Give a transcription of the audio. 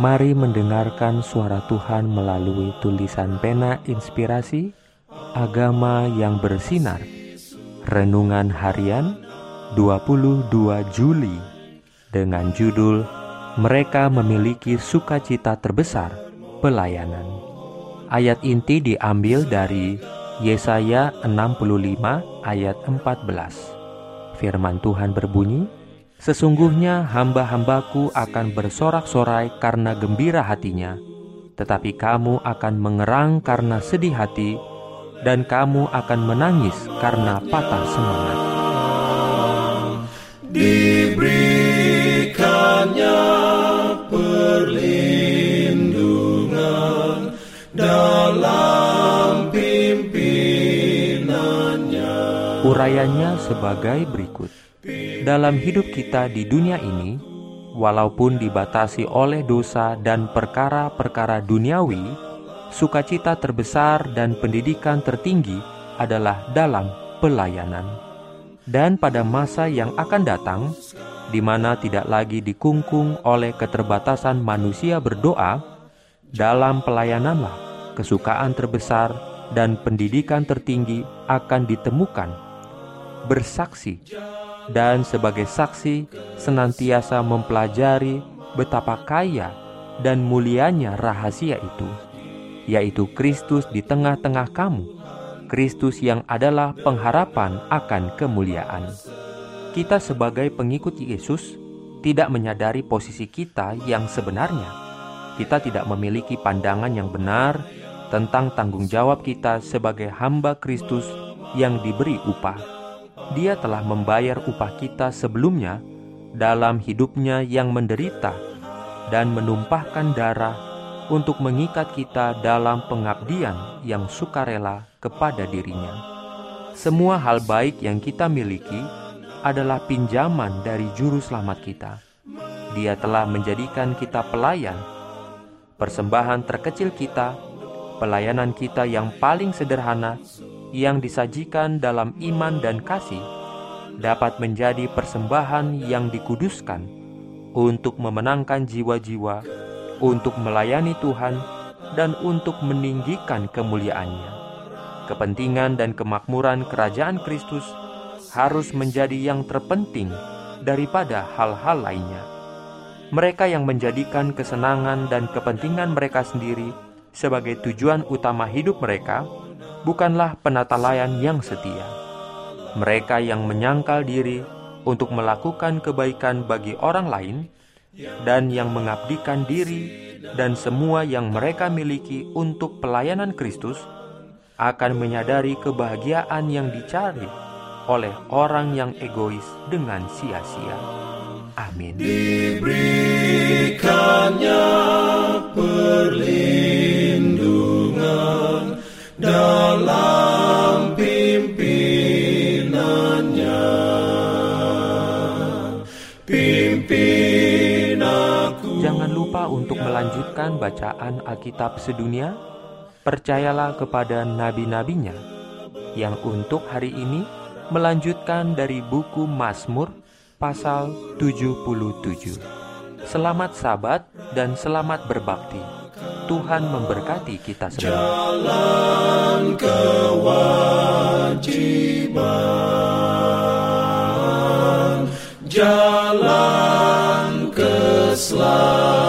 Mari mendengarkan suara Tuhan melalui tulisan pena inspirasi Agama yang bersinar. Renungan harian 22 Juli Dengan judul Mereka memiliki sukacita terbesar Pelayanan. Ayat inti diambil dari Yesaya 65 ayat 14 Firman Tuhan berbunyi, Sesungguhnya hamba-hambaku akan bersorak-sorai karena gembira hatinya, tetapi kamu akan mengerang karena sedih hati, dan kamu akan menangis karena patah semangat. Diberikannya perlindungan dalam pimpinannya. Urayanya sebagai berikut. Dalam hidup kita di dunia ini, walaupun dibatasi oleh dosa dan perkara-perkara duniawi, sukacita terbesar dan pendidikan tertinggi adalah dalam pelayanan. Dan pada masa yang akan datang, di mana tidak lagi dikungkung oleh keterbatasan manusia berdoa, dalam pelayananlah kesukaan terbesar dan pendidikan tertinggi akan ditemukan. Bersaksi dan sebagai saksi senantiasa mempelajari betapa kaya dan mulianya rahasia itu, yaitu Kristus di tengah-tengah kamu, Kristus yang adalah pengharapan akan kemuliaan. Kita sebagai pengikut Yesus tidak menyadari posisi kita yang sebenarnya. Kita tidak memiliki pandangan yang benar tentang tanggung jawab kita sebagai hamba Kristus yang diberi upah dia telah membayar upah kita sebelumnya dalam hidupnya yang menderita dan menumpahkan darah untuk mengikat kita dalam pengabdian yang sukarela kepada dirinya. Semua hal baik yang kita miliki adalah pinjaman dari juru selamat kita. Dia telah menjadikan kita pelayan. Persembahan terkecil kita, pelayanan kita yang paling sederhana yang disajikan dalam iman dan kasih dapat menjadi persembahan yang dikuduskan untuk memenangkan jiwa-jiwa, untuk melayani Tuhan, dan untuk meninggikan kemuliaannya. Kepentingan dan kemakmuran kerajaan Kristus harus menjadi yang terpenting daripada hal-hal lainnya. Mereka yang menjadikan kesenangan dan kepentingan mereka sendiri sebagai tujuan utama hidup mereka bukanlah penata layan yang setia. Mereka yang menyangkal diri untuk melakukan kebaikan bagi orang lain dan yang mengabdikan diri dan semua yang mereka miliki untuk pelayanan Kristus akan menyadari kebahagiaan yang dicari oleh orang yang egois dengan sia-sia. Amin. Lupa untuk melanjutkan bacaan Alkitab sedunia. Percayalah kepada nabi-nabinya yang untuk hari ini melanjutkan dari buku Mazmur pasal 77. Selamat sabat dan selamat berbakti. Tuhan memberkati kita semua. Jalan kewajiban, jalan keselamatan.